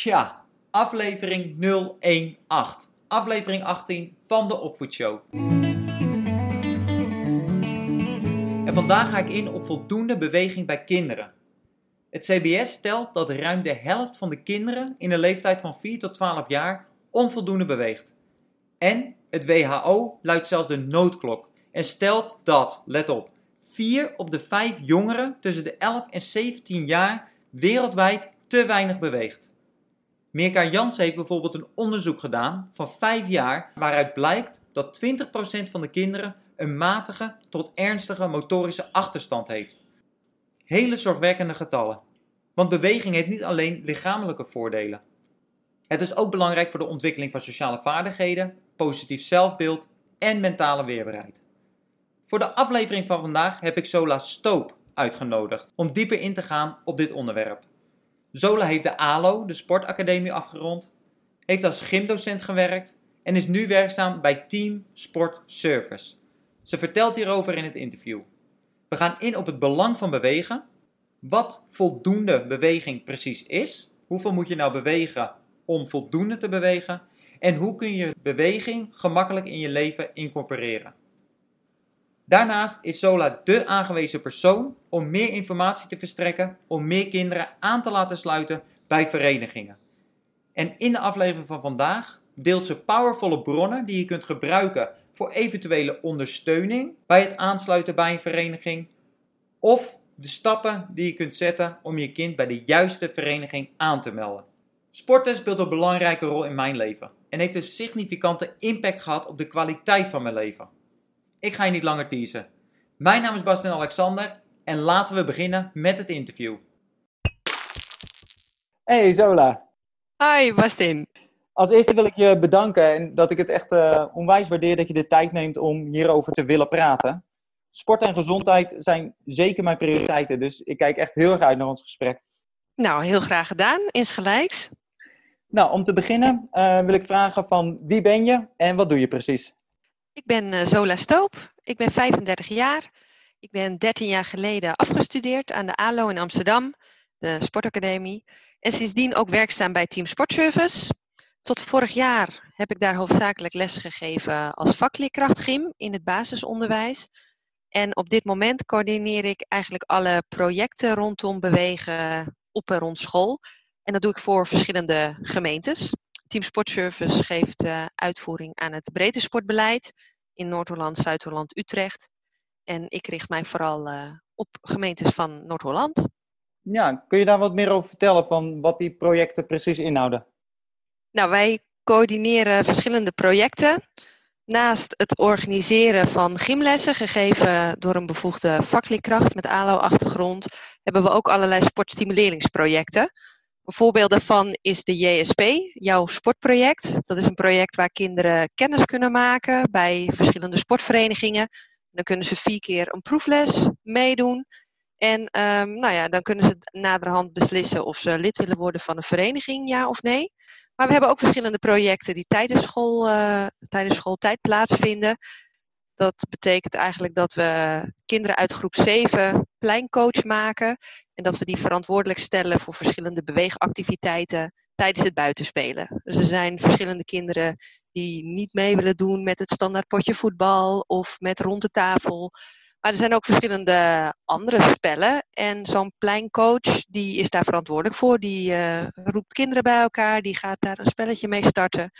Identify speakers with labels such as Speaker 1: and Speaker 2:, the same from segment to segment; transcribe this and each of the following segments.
Speaker 1: Tja, aflevering 018. Aflevering 18 van de Opvoedshow. En vandaag ga ik in op voldoende beweging bij kinderen. Het CBS stelt dat ruim de helft van de kinderen in de leeftijd van 4 tot 12 jaar onvoldoende beweegt. En het WHO luidt zelfs de noodklok en stelt dat, let op, 4 op de 5 jongeren tussen de 11 en 17 jaar wereldwijd te weinig beweegt. Mirka Jans heeft bijvoorbeeld een onderzoek gedaan van 5 jaar waaruit blijkt dat 20% van de kinderen een matige tot ernstige motorische achterstand heeft. Hele zorgwekkende getallen. Want beweging heeft niet alleen lichamelijke voordelen. Het is ook belangrijk voor de ontwikkeling van sociale vaardigheden, positief zelfbeeld en mentale weerbaarheid. Voor de aflevering van vandaag heb ik Zola Stoop uitgenodigd om dieper in te gaan op dit onderwerp. Zola heeft de ALO, de sportacademie, afgerond, heeft als gymdocent gewerkt en is nu werkzaam bij Team Sport Service. Ze vertelt hierover in het interview. We gaan in op het belang van bewegen, wat voldoende beweging precies is, hoeveel moet je nou bewegen om voldoende te bewegen en hoe kun je beweging gemakkelijk in je leven incorporeren. Daarnaast is Sola de aangewezen persoon om meer informatie te verstrekken om meer kinderen aan te laten sluiten bij verenigingen. En in de aflevering van vandaag deelt ze powervolle bronnen die je kunt gebruiken voor eventuele ondersteuning bij het aansluiten bij een vereniging of de stappen die je kunt zetten om je kind bij de juiste vereniging aan te melden. Sporten speelt een belangrijke rol in mijn leven en heeft een significante impact gehad op de kwaliteit van mijn leven. Ik ga je niet langer teasen. Mijn naam is Bastien Alexander en laten we beginnen met het interview.
Speaker 2: Hey Zola.
Speaker 3: Hi Bastin.
Speaker 2: Als eerste wil ik je bedanken en dat ik het echt uh, onwijs waardeer dat je de tijd neemt om hierover te willen praten. Sport en gezondheid zijn zeker mijn prioriteiten, dus ik kijk echt heel erg uit naar ons gesprek.
Speaker 3: Nou, heel graag gedaan, insgelijks.
Speaker 2: Nou, om te beginnen uh, wil ik vragen van wie ben je en wat doe je precies?
Speaker 3: Ik ben uh, Zola Stoop, ik ben 35 jaar. Ik ben 13 jaar geleden afgestudeerd aan de ALO in Amsterdam, de sportacademie. En sindsdien ook werkzaam bij Team Sportservice. Tot vorig jaar heb ik daar hoofdzakelijk les gegeven als vakleerkracht gym in het basisonderwijs. En op dit moment coördineer ik eigenlijk alle projecten rondom bewegen op en rond school. En dat doe ik voor verschillende gemeentes. Team Sportservice geeft uh, uitvoering aan het breedte sportbeleid in Noord-Holland, Zuid-Holland, Utrecht. En ik richt mij vooral uh, op gemeentes van Noord-Holland.
Speaker 2: Ja, kun je daar wat meer over vertellen van wat die projecten precies inhouden?
Speaker 3: Nou, wij coördineren verschillende projecten. Naast het organiseren van gymlessen, gegeven door een bevoegde vakleerkracht met ALO-achtergrond, hebben we ook allerlei sportstimuleringsprojecten. Voorbeeld daarvan is de JSP, jouw sportproject. Dat is een project waar kinderen kennis kunnen maken bij verschillende sportverenigingen. Dan kunnen ze vier keer een proefles meedoen. En um, nou ja, dan kunnen ze naderhand beslissen of ze lid willen worden van een vereniging, ja of nee. Maar we hebben ook verschillende projecten die tijdens, school, uh, tijdens schooltijd plaatsvinden. Dat betekent eigenlijk dat we kinderen uit groep 7 pleincoach maken. En dat we die verantwoordelijk stellen voor verschillende beweegactiviteiten tijdens het buitenspelen. Dus er zijn verschillende kinderen die niet mee willen doen met het standaard potje voetbal of met rond de tafel. Maar er zijn ook verschillende andere spellen. En zo'n pleincoach, die is daar verantwoordelijk voor. Die uh, roept kinderen bij elkaar, die gaat daar een spelletje mee starten.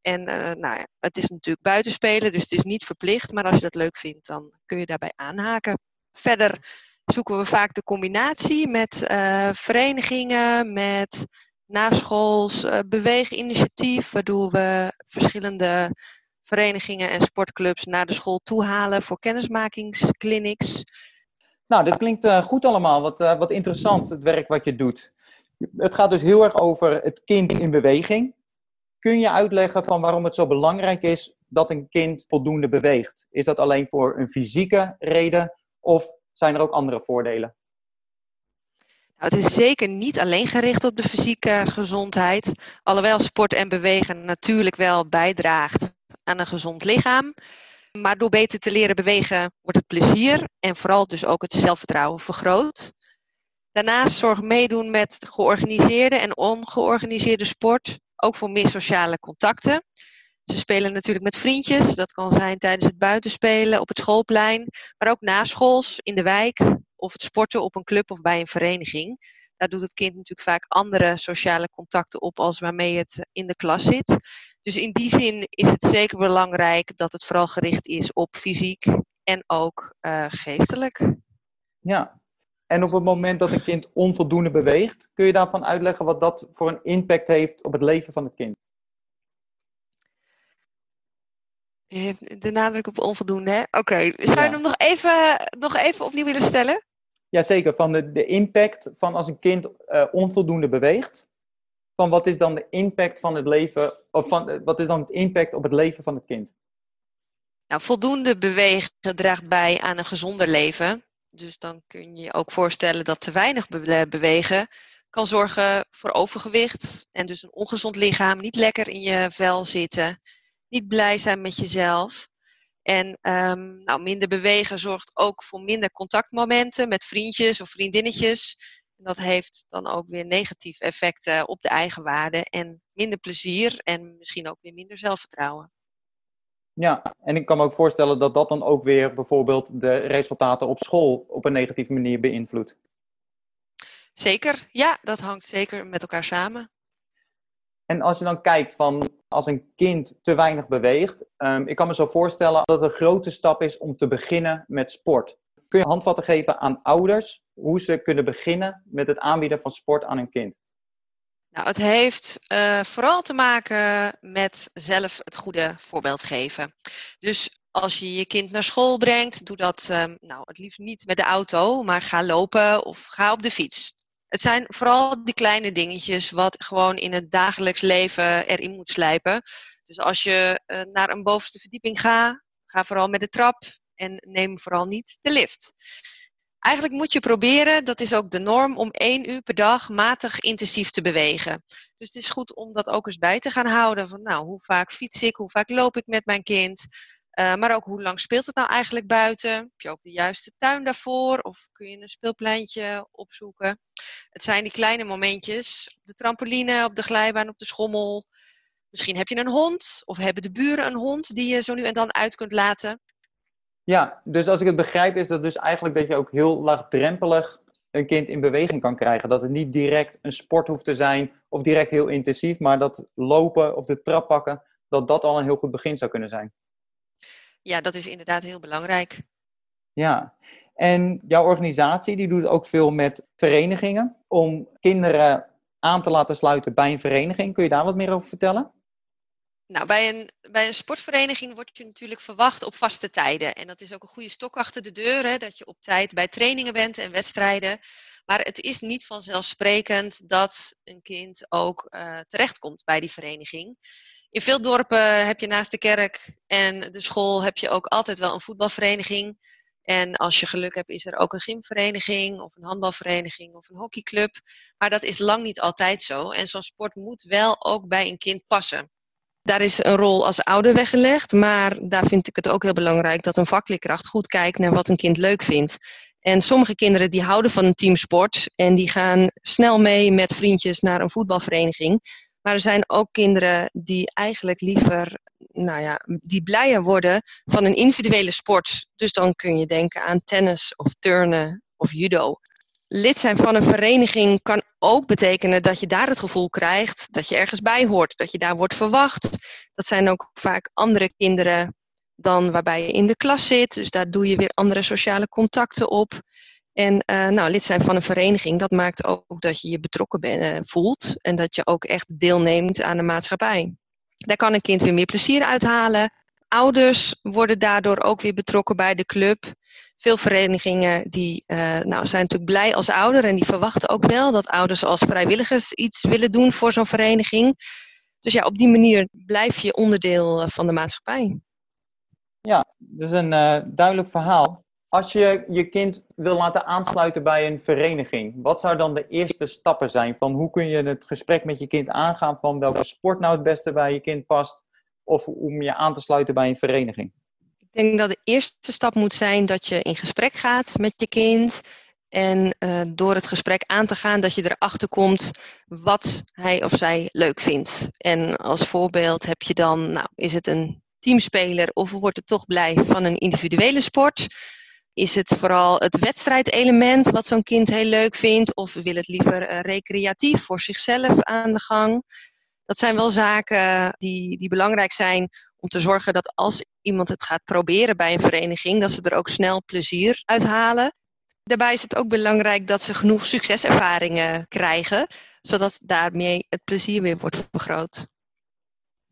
Speaker 3: En uh, nou ja, het is natuurlijk buitenspelen, dus het is niet verplicht. Maar als je dat leuk vindt, dan kun je daarbij aanhaken. Verder zoeken we vaak de combinatie met uh, verenigingen, met naschools uh, beweeginitiatief, waardoor we verschillende verenigingen en sportclubs naar de school toe halen voor kennismakingsclinics.
Speaker 2: Nou, dit klinkt goed allemaal. Wat, wat interessant, het werk wat je doet. Het gaat dus heel erg over het kind in beweging. Kun je uitleggen van waarom het zo belangrijk is dat een kind voldoende beweegt? Is dat alleen voor een fysieke reden of zijn er ook andere voordelen?
Speaker 3: Nou, het is zeker niet alleen gericht op de fysieke gezondheid, alhoewel sport en bewegen natuurlijk wel bijdraagt aan een gezond lichaam. Maar door beter te leren bewegen wordt het plezier en vooral dus ook het zelfvertrouwen vergroot. Daarnaast zorg meedoen met georganiseerde en ongeorganiseerde sport, ook voor meer sociale contacten. Ze spelen natuurlijk met vriendjes, dat kan zijn tijdens het buitenspelen op het schoolplein, maar ook naschools in de wijk of het sporten op een club of bij een vereniging. Daar doet het kind natuurlijk vaak andere sociale contacten op als waarmee het in de klas zit. Dus in die zin is het zeker belangrijk dat het vooral gericht is op fysiek en ook uh, geestelijk.
Speaker 1: Ja, en op het moment dat een kind onvoldoende beweegt, kun je daarvan uitleggen wat dat voor een impact heeft op het leven van het kind?
Speaker 3: De nadruk op onvoldoende, hè? Oké, okay. zou je hem nog even, nog even opnieuw willen stellen?
Speaker 1: Jazeker, van de, de impact van als een kind uh, onvoldoende beweegt. Van wat is dan de impact van het leven, of van, wat is dan het impact op het leven van het kind?
Speaker 3: Nou, voldoende bewegen draagt bij aan een gezonder leven. Dus dan kun je je ook voorstellen dat te weinig bewegen kan zorgen voor overgewicht en dus een ongezond lichaam, niet lekker in je vel zitten, niet blij zijn met jezelf. En um, nou, minder bewegen zorgt ook voor minder contactmomenten met vriendjes of vriendinnetjes. En dat heeft dan ook weer negatieve effecten op de eigenwaarde en minder plezier en misschien ook weer minder zelfvertrouwen.
Speaker 1: Ja, en ik kan me ook voorstellen dat dat dan ook weer bijvoorbeeld de resultaten op school op een negatieve manier beïnvloedt.
Speaker 3: Zeker, ja, dat hangt zeker met elkaar samen.
Speaker 1: En als je dan kijkt van als een kind te weinig beweegt, um, ik kan me zo voorstellen dat het een grote stap is om te beginnen met sport. Kun je handvatten geven aan ouders hoe ze kunnen beginnen met het aanbieden van sport aan hun kind?
Speaker 3: Nou, het heeft uh, vooral te maken met zelf het goede voorbeeld geven. Dus als je je kind naar school brengt, doe dat um, nou, het liefst niet met de auto, maar ga lopen of ga op de fiets. Het zijn vooral die kleine dingetjes wat gewoon in het dagelijks leven erin moet slijpen. Dus als je uh, naar een bovenste verdieping gaat, ga vooral met de trap en neem vooral niet de lift. Eigenlijk moet je proberen, dat is ook de norm, om één uur per dag matig intensief te bewegen. Dus het is goed om dat ook eens bij te gaan houden. Van nou, hoe vaak fiets ik, hoe vaak loop ik met mijn kind? Uh, maar ook hoe lang speelt het nou eigenlijk buiten? Heb je ook de juiste tuin daarvoor? Of kun je een speelpleintje opzoeken? Het zijn die kleine momentjes. Op de trampoline, op de glijbaan, op de schommel. Misschien heb je een hond. Of hebben de buren een hond die je zo nu en dan uit kunt laten.
Speaker 1: Ja, dus als ik het begrijp is dat dus eigenlijk dat je ook heel laagdrempelig een kind in beweging kan krijgen. Dat het niet direct een sport hoeft te zijn of direct heel intensief, maar dat lopen of de trap pakken, dat dat al een heel goed begin zou kunnen zijn.
Speaker 3: Ja, dat is inderdaad heel belangrijk.
Speaker 1: Ja, en jouw organisatie die doet ook veel met verenigingen om kinderen aan te laten sluiten bij een vereniging. Kun je daar wat meer over vertellen?
Speaker 3: Nou, bij een, bij een sportvereniging word je natuurlijk verwacht op vaste tijden. En dat is ook een goede stok achter de deur, hè, dat je op tijd bij trainingen bent en wedstrijden. Maar het is niet vanzelfsprekend dat een kind ook uh, terechtkomt bij die vereniging. In veel dorpen heb je naast de kerk en de school heb je ook altijd wel een voetbalvereniging. En als je geluk hebt, is er ook een gymvereniging of een handbalvereniging of een hockeyclub. Maar dat is lang niet altijd zo. En zo'n sport moet wel ook bij een kind passen. Daar is een rol als ouder weggelegd, maar daar vind ik het ook heel belangrijk dat een vakleerkracht goed kijkt naar wat een kind leuk vindt. En sommige kinderen die houden van een teamsport en die gaan snel mee met vriendjes naar een voetbalvereniging. Maar er zijn ook kinderen die eigenlijk liever, nou ja, die blijer worden van een individuele sport. Dus dan kun je denken aan tennis of turnen of judo. Lid zijn van een vereniging kan ook betekenen dat je daar het gevoel krijgt dat je ergens bij hoort, dat je daar wordt verwacht. Dat zijn ook vaak andere kinderen dan waarbij je in de klas zit. Dus daar doe je weer andere sociale contacten op. En uh, nou, lid zijn van een vereniging, dat maakt ook dat je je betrokken uh, voelt en dat je ook echt deelneemt aan de maatschappij. Daar kan een kind weer meer plezier uithalen. Ouders worden daardoor ook weer betrokken bij de club. Veel verenigingen die, uh, nou, zijn natuurlijk blij als ouder en die verwachten ook wel dat ouders als vrijwilligers iets willen doen voor zo'n vereniging. Dus ja, op die manier blijf je onderdeel van de maatschappij.
Speaker 1: Ja, dat is een duidelijk verhaal. Als je je kind wil laten aansluiten bij een vereniging, wat zou dan de eerste stappen zijn? Van hoe kun je het gesprek met je kind aangaan van welke sport nou het beste bij je kind past? Of om je aan te sluiten bij een vereniging?
Speaker 3: Ik denk dat de eerste stap moet zijn dat je in gesprek gaat met je kind. En uh, door het gesprek aan te gaan, dat je erachter komt wat hij of zij leuk vindt. En als voorbeeld heb je dan, nou, is het een teamspeler of wordt het toch blij van een individuele sport? Is het vooral het wedstrijdelement wat zo'n kind heel leuk vindt? Of wil het liever uh, recreatief voor zichzelf aan de gang? Dat zijn wel zaken die, die belangrijk zijn om te zorgen dat als iemand het gaat proberen bij een vereniging, dat ze er ook snel plezier uit halen. Daarbij is het ook belangrijk dat ze genoeg succeservaringen krijgen, zodat daarmee het plezier weer wordt vergroot.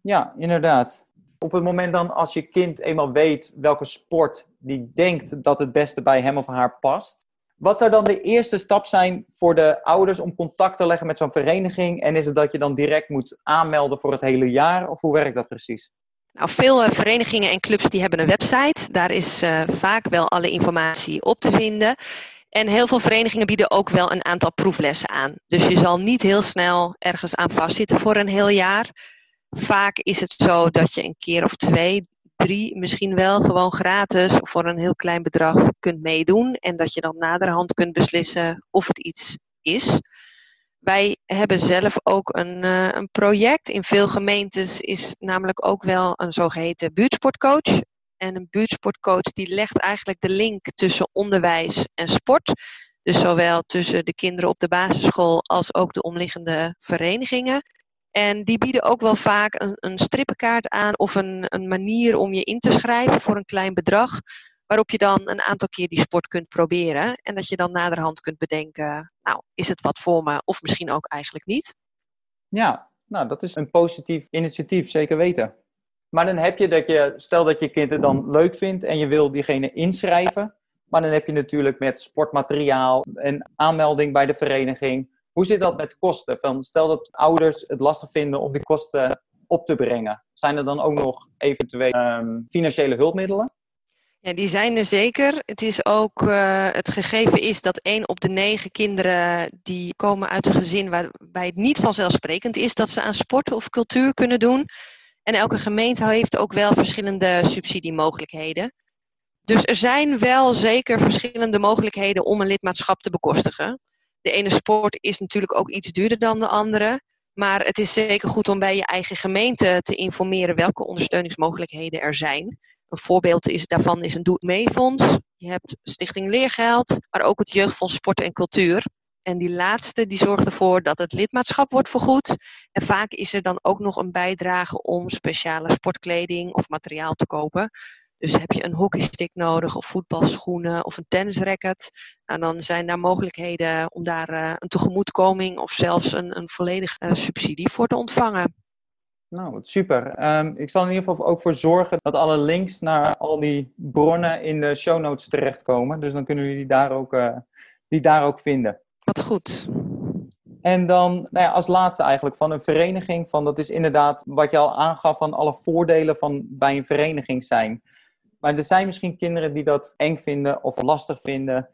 Speaker 1: Ja, inderdaad. Op het moment dan als je kind eenmaal weet welke sport die denkt dat het beste bij hem of haar past, wat zou dan de eerste stap zijn voor de ouders om contact te leggen met zo'n vereniging? En is het dat je dan direct moet aanmelden voor het hele jaar? Of hoe werkt dat precies?
Speaker 3: Nou, veel uh, verenigingen en clubs die hebben een website. Daar is uh, vaak wel alle informatie op te vinden. En heel veel verenigingen bieden ook wel een aantal proeflessen aan. Dus je zal niet heel snel ergens aan vastzitten voor een heel jaar. Vaak is het zo dat je een keer of twee, drie misschien wel gewoon gratis voor een heel klein bedrag kunt meedoen. En dat je dan naderhand kunt beslissen of het iets is. Wij hebben zelf ook een, uh, een project. In veel gemeentes is namelijk ook wel een zogeheten buurtsportcoach. En een buurtsportcoach die legt eigenlijk de link tussen onderwijs en sport. Dus zowel tussen de kinderen op de basisschool als ook de omliggende verenigingen. En die bieden ook wel vaak een, een strippenkaart aan of een, een manier om je in te schrijven voor een klein bedrag. Waarop je dan een aantal keer die sport kunt proberen. En dat je dan naderhand kunt bedenken, nou, is het wat voor me of misschien ook eigenlijk niet.
Speaker 1: Ja, nou, dat is een positief initiatief, zeker weten. Maar dan heb je dat je, stel dat je kind het dan leuk vindt en je wil diegene inschrijven. Maar dan heb je natuurlijk met sportmateriaal en aanmelding bij de vereniging. Hoe zit dat met kosten? Stel dat ouders het lastig vinden om die kosten op te brengen. Zijn er dan ook nog eventueel um, financiële hulpmiddelen?
Speaker 3: Ja, die zijn er zeker. Het is ook uh, het gegeven is dat één op de negen kinderen die komen uit een gezin waarbij het niet vanzelfsprekend is dat ze aan sport of cultuur kunnen doen. En elke gemeente heeft ook wel verschillende subsidiemogelijkheden. Dus er zijn wel zeker verschillende mogelijkheden om een lidmaatschap te bekostigen. De ene sport is natuurlijk ook iets duurder dan de andere. Maar het is zeker goed om bij je eigen gemeente te informeren welke ondersteuningsmogelijkheden er zijn. Een voorbeeld is, daarvan is een Doe Mee Fonds. Je hebt Stichting Leergeld, maar ook het Jeugdfonds Sport en Cultuur. En die laatste die zorgt ervoor dat het lidmaatschap wordt vergoed. En vaak is er dan ook nog een bijdrage om speciale sportkleding of materiaal te kopen. Dus heb je een hockeystick nodig of voetbalschoenen of een tennisracket. Nou, dan zijn daar mogelijkheden om daar uh, een tegemoetkoming of zelfs een, een volledige uh, subsidie voor te ontvangen.
Speaker 1: Nou, wat super. Um, ik zal in ieder geval ook voor zorgen dat alle links naar al die bronnen in de show notes terechtkomen. Dus dan kunnen jullie die daar ook, uh, die daar ook vinden.
Speaker 3: Wat goed.
Speaker 1: En dan nou ja, als laatste eigenlijk van een vereniging. Van, dat is inderdaad wat je al aangaf van alle voordelen van bij een vereniging zijn. Maar er zijn misschien kinderen die dat eng vinden of lastig vinden.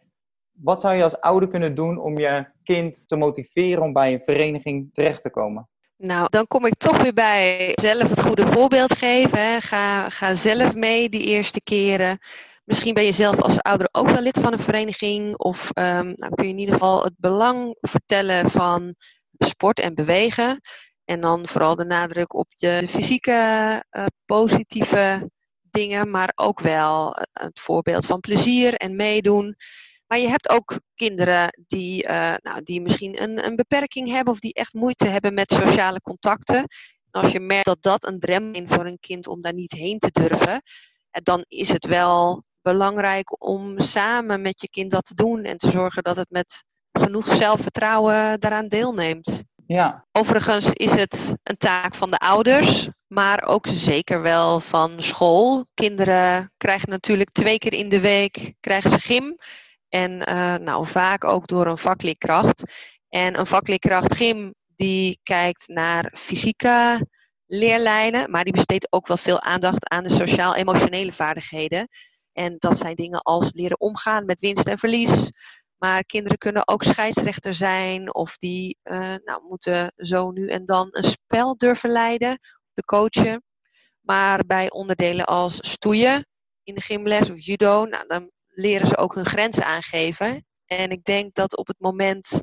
Speaker 1: Wat zou je als ouder kunnen doen om je kind te motiveren om bij een vereniging terecht te komen?
Speaker 3: Nou, dan kom ik toch weer bij zelf het goede voorbeeld geven. Ga, ga zelf mee die eerste keren. Misschien ben je zelf als ouder ook wel lid van een vereniging. Of um, nou, kun je in ieder geval het belang vertellen van sport en bewegen. En dan vooral de nadruk op de fysieke uh, positieve dingen, maar ook wel eh, het voorbeeld van plezier en meedoen. Maar je hebt ook kinderen die, uh, nou, die misschien een, een beperking hebben of die echt moeite hebben met sociale contacten. En als je merkt dat dat een drempel is voor een kind om daar niet heen te durven, dan is het wel belangrijk om samen met je kind dat te doen en te zorgen dat het met genoeg zelfvertrouwen daaraan deelneemt.
Speaker 1: Ja.
Speaker 3: Overigens is het een taak van de ouders, maar ook zeker wel van school. Kinderen krijgen natuurlijk twee keer in de week krijgen ze gym. En uh, nou, vaak ook door een vakleerkracht. En een vakleerkracht gym die kijkt naar fysieke leerlijnen, maar die besteedt ook wel veel aandacht aan de sociaal-emotionele vaardigheden. En dat zijn dingen als leren omgaan met winst en verlies. Maar kinderen kunnen ook scheidsrechter zijn of die uh, nou, moeten zo nu en dan een spel durven leiden, de coachen. Maar bij onderdelen als stoeien in de gymles of judo, nou, dan leren ze ook hun grenzen aangeven. En ik denk dat op het moment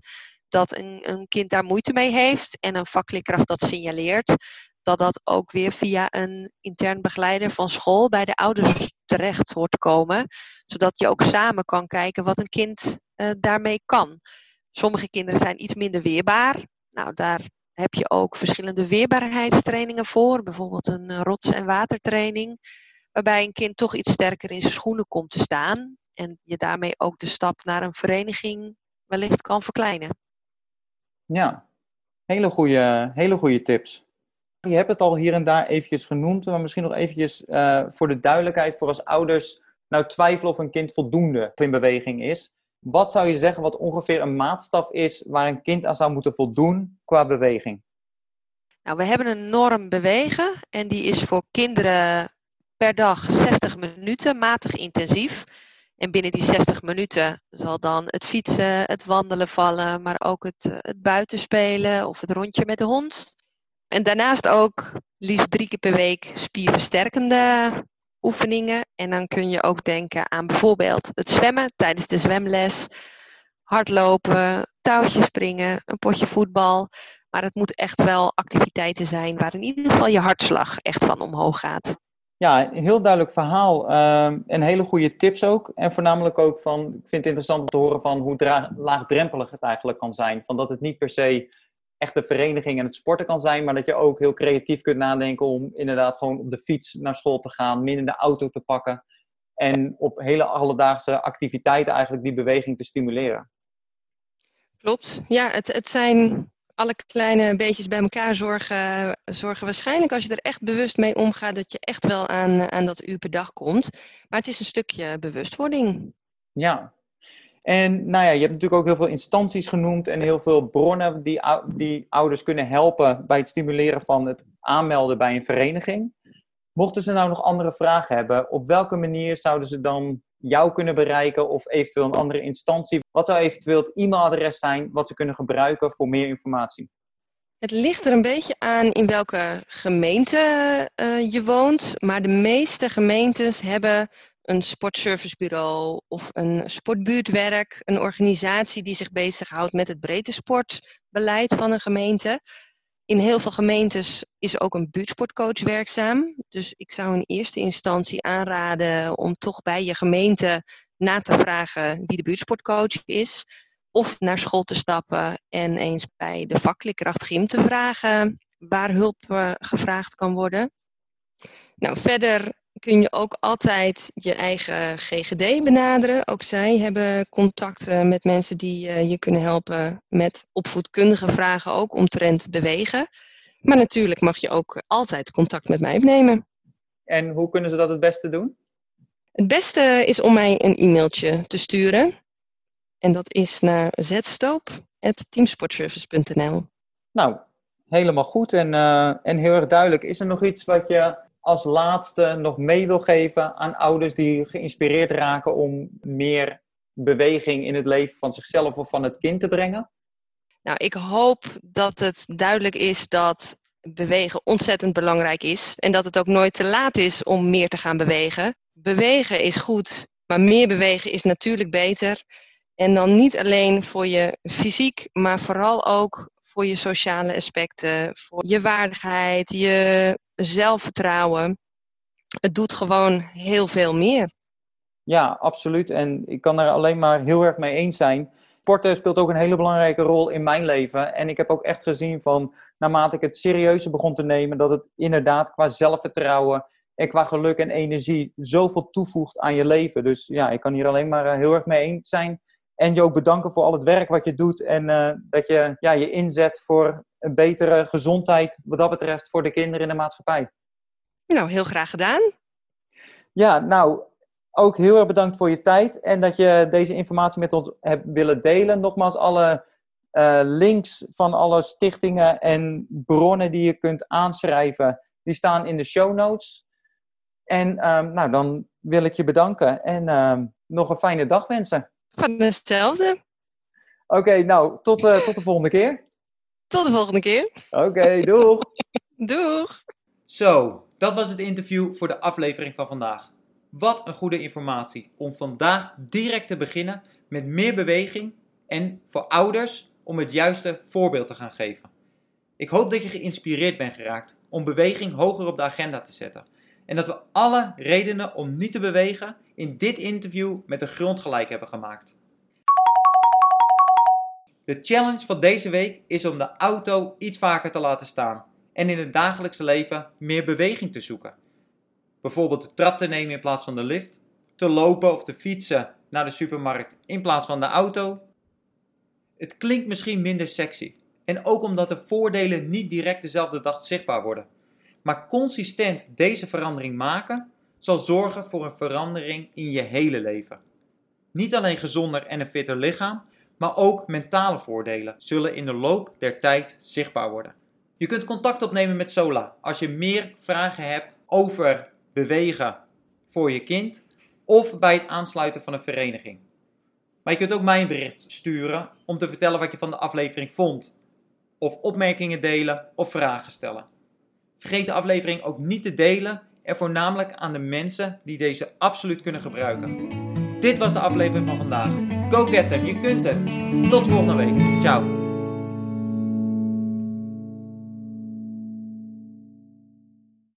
Speaker 3: dat een, een kind daar moeite mee heeft en een vakleerkracht dat signaleert, dat dat ook weer via een intern begeleider van school bij de ouders terecht hoort te komen. Zodat je ook samen kan kijken wat een kind uh, daarmee kan. Sommige kinderen zijn iets minder weerbaar. Nou, daar heb je ook verschillende weerbaarheidstrainingen voor. Bijvoorbeeld een eh, rots- en watertraining. Waarbij een kind toch iets sterker in zijn schoenen komt te staan. En je daarmee ook de stap naar een vereniging wellicht kan verkleinen.
Speaker 1: Ja, hele goede, hele goede tips. Je hebt het al hier en daar eventjes genoemd, maar misschien nog eventjes uh, voor de duidelijkheid, voor als ouders nou twijfelen of een kind voldoende in beweging is. Wat zou je zeggen wat ongeveer een maatstaf is waar een kind aan zou moeten voldoen qua beweging?
Speaker 3: Nou, we hebben een norm bewegen en die is voor kinderen per dag 60 minuten, matig intensief. En binnen die 60 minuten zal dan het fietsen, het wandelen vallen, maar ook het, eh, het buitenspelen of het rondje met de hond. En daarnaast ook liefst drie keer per week spierversterkende oefeningen. En dan kun je ook denken aan bijvoorbeeld het zwemmen tijdens de zwemles, hardlopen, touwtjes springen, een potje voetbal. Maar het moet echt wel activiteiten zijn waar in ieder geval je hartslag echt van omhoog gaat.
Speaker 1: Ja, een heel duidelijk verhaal uh, en hele goede tips ook. En voornamelijk ook van, ik vind het interessant om te horen van hoe laagdrempelig het eigenlijk kan zijn. Van dat het niet per se echt de vereniging en het sporten kan zijn, maar dat je ook heel creatief kunt nadenken om inderdaad gewoon op de fiets naar school te gaan, minder de auto te pakken en op hele alledaagse activiteiten eigenlijk die beweging te stimuleren.
Speaker 3: Klopt. Ja, het, het zijn alle kleine beetjes bij elkaar zorgen, zorgen waarschijnlijk als je er echt bewust mee omgaat dat je echt wel aan, aan dat uur per dag komt. Maar het is een stukje bewustwording.
Speaker 1: Ja, en nou ja, je hebt natuurlijk ook heel veel instanties genoemd en heel veel bronnen die, die ouders kunnen helpen bij het stimuleren van het aanmelden bij een vereniging. Mochten ze nou nog andere vragen hebben, op welke manier zouden ze dan jou kunnen bereiken of eventueel een andere instantie? Wat zou eventueel het e-mailadres zijn wat ze kunnen gebruiken voor meer informatie?
Speaker 3: Het ligt er een beetje aan in welke gemeente uh, je woont, maar de meeste gemeentes hebben een sportservicebureau of een sportbuurtwerk, een organisatie die zich bezighoudt met het breedte sportbeleid van een gemeente. In heel veel gemeentes is ook een buurtsportcoach werkzaam. Dus ik zou in eerste instantie aanraden om toch bij je gemeente na te vragen wie de buurtsportcoach is. Of naar school te stappen en eens bij de vakleerkracht gym te vragen waar hulp uh, gevraagd kan worden. Nou, verder kun je ook altijd je eigen GGD benaderen. Ook zij hebben contacten met mensen die uh, je kunnen helpen met opvoedkundige vragen, ook omtrent bewegen. Maar natuurlijk mag je ook altijd contact met mij opnemen.
Speaker 1: En hoe kunnen ze dat het beste doen?
Speaker 3: Het beste is om mij een e-mailtje te sturen. En dat is naar zetstoop.teamsportservice.nl.
Speaker 1: Nou, helemaal goed en, uh, en heel erg duidelijk. Is er nog iets wat je als laatste nog mee wil geven aan ouders die geïnspireerd raken om meer beweging in het leven van zichzelf of van het kind te brengen?
Speaker 3: Nou, ik hoop dat het duidelijk is dat bewegen ontzettend belangrijk is en dat het ook nooit te laat is om meer te gaan bewegen. Bewegen is goed, maar meer bewegen is natuurlijk beter. En dan niet alleen voor je fysiek, maar vooral ook voor je sociale aspecten, voor je waardigheid, je zelfvertrouwen. Het doet gewoon heel veel meer.
Speaker 1: Ja, absoluut. En ik kan er alleen maar heel erg mee eens zijn. Sporten speelt ook een hele belangrijke rol in mijn leven. En ik heb ook echt gezien van, naarmate ik het serieuzer begon te nemen, dat het inderdaad qua zelfvertrouwen en qua geluk en energie zoveel toevoegt aan je leven. Dus ja, ik kan hier alleen maar eh, heel erg mee eens zijn. En je ook bedanken voor al het werk wat je doet en uh, dat je ja, je inzet voor een betere gezondheid, wat dat betreft, voor de kinderen in de maatschappij.
Speaker 3: Nou, heel graag gedaan.
Speaker 1: Ja, nou, ook heel erg bedankt voor je tijd en dat je deze informatie met ons hebt willen delen. Nogmaals, alle uh, links van alle stichtingen en bronnen die je kunt aanschrijven, die staan in de show notes. En um, nou, dan wil ik je bedanken en um, nog een fijne dag wensen.
Speaker 3: Van hetzelfde.
Speaker 1: Oké, okay, nou, tot, uh, tot de volgende keer.
Speaker 3: Tot de volgende keer.
Speaker 1: Oké, okay, doeg.
Speaker 3: doeg.
Speaker 4: Zo, dat was het interview voor de aflevering van vandaag.
Speaker 1: Wat een goede informatie om vandaag direct te beginnen met meer beweging en voor ouders om het juiste voorbeeld te gaan geven. Ik hoop dat je geïnspireerd bent geraakt om beweging hoger op de agenda te zetten. En dat we alle redenen om niet te bewegen in dit interview met de grond gelijk hebben gemaakt. De challenge van deze week is om de auto iets vaker te laten staan en in het dagelijkse leven meer beweging te zoeken. Bijvoorbeeld de trap te nemen in plaats van de lift, te lopen of te fietsen naar de supermarkt in plaats van de auto. Het klinkt misschien minder sexy en ook omdat de voordelen niet direct dezelfde dag zichtbaar worden. Maar consistent deze verandering maken zal zorgen voor een verandering in je hele leven. Niet alleen gezonder en een fitter lichaam, maar ook mentale voordelen zullen in de loop der tijd zichtbaar worden. Je kunt contact opnemen met Sola als je meer vragen hebt over bewegen voor je kind of bij het aansluiten van een vereniging. Maar je kunt ook mij een bericht sturen om te vertellen wat je van de aflevering vond, of opmerkingen delen of vragen stellen. Vergeet de aflevering ook niet te delen en voornamelijk aan de mensen die deze absoluut kunnen gebruiken. Dit was de aflevering van vandaag. Go get them, je kunt het. Tot volgende week. Ciao.